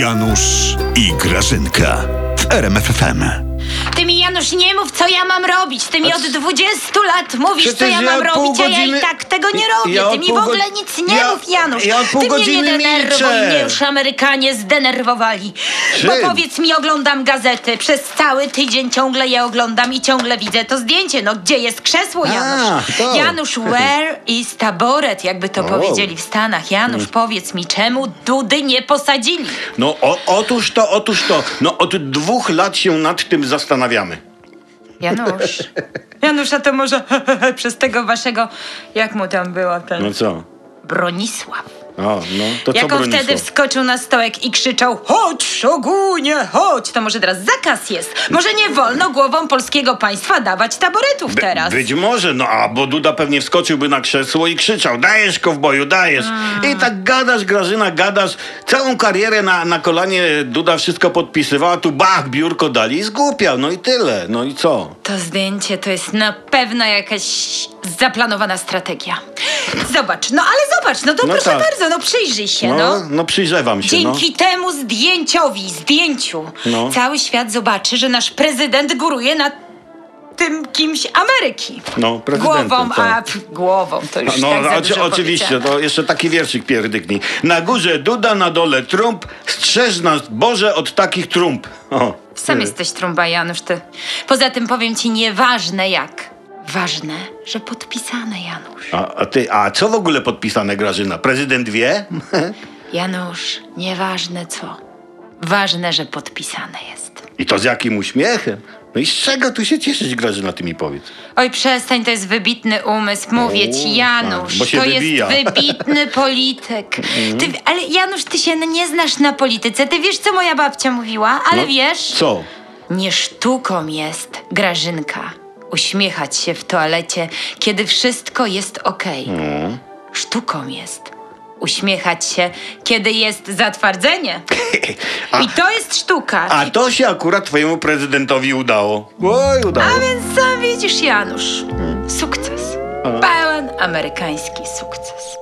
Janusz i Grażynka w RMFFM. Ty mi, Janusz, nie mów, co ja mam robić. Ty mi od c- 20 lat mówisz, co Przecież ja mam pół robić, a ja godziny- i tak tego nie robię. Ja Ty mi w ogóle nic nie ja- mów, Janusz. ja od pół Ty mnie nie denerwuj, mnie już Amerykanie zdenerwowali. Czym? Bo powiedz mi, oglądam gazety. Przez cały tydzień ciągle je oglądam i ciągle widzę to zdjęcie. No, gdzie jest krzesło, A, Janusz? to. Janusz, where is taboret, jakby to powiedzieli w Stanach. Janusz, powiedz mi, czemu Dudy nie posadzili? No o, otóż to, otóż to. No od dwóch lat się nad tym zastanawiamy. Janusz. Janusz, a to może przez tego waszego, jak mu tam było ten No co? Bronisław. O, no to Jak on wtedy wskoczył na stołek i krzyczał Chodź, szogunie, chodź! To może teraz zakaz jest. Może nie wolno głową polskiego państwa dawać taboretów By- teraz. Być może, no a bo Duda pewnie wskoczyłby na krzesło i krzyczał dajesz kowboju, dajesz. I tak gadasz, Grażyna, gadasz. Całą karierę na, na kolanie Duda wszystko podpisywała, a tu bach, biurko dali i zgłupiał. No i tyle. No i co? To zdjęcie to jest na pewno jakaś zaplanowana strategia. Zobacz, no ale zobacz, no to No proszę tak. bardzo, no przyjrzyj się, No, no. no przyjrzewam się, no. Dzięki temu zdjęciowi, zdjęciu, No. cały świat zobaczy, że nasz prezydent góruje nad tym kimś Ameryki. No, prezydentem, Głową, tak. a pff, głową, to już No, tak za oczy- dużo oczywiście, powiedziane. to jeszcze taki wierszyk pierdyknij. Na górze Duda, na dole Trump, strzeż nas Boże od takich trump. O, Sam ty. jesteś trąba, Janusz, ty. Poza tym powiem ci, nieważne jak. Ważne, że podpisane, Janusz. A, a ty, a co w ogóle podpisane Grażyna? Prezydent wie? Janusz, nieważne co. Ważne, że podpisane jest. I to z jakim uśmiechem? No i z czego tu się cieszyć, Grażyna, ty mi powiedz. Oj, przestań, to jest wybitny umysł. Mówię O, ci, Janusz, tak, bo się to wybija. jest wybitny polityk. Ty, ale Janusz, ty się nie znasz na polityce. Ty wiesz, co moja babcia mówiła, ale No, wiesz... Co? Nie sztuką jest, Grażynka, uśmiechać się w toalecie, kiedy wszystko jest okej. No. Sztuką jest uśmiechać się, kiedy jest zatwardzenie. A- I to jest sztuka. A to się akurat twojemu prezydentowi udało. Oj, udało. A więc sam widzisz, Janusz, sukces. Pełen amerykański sukces.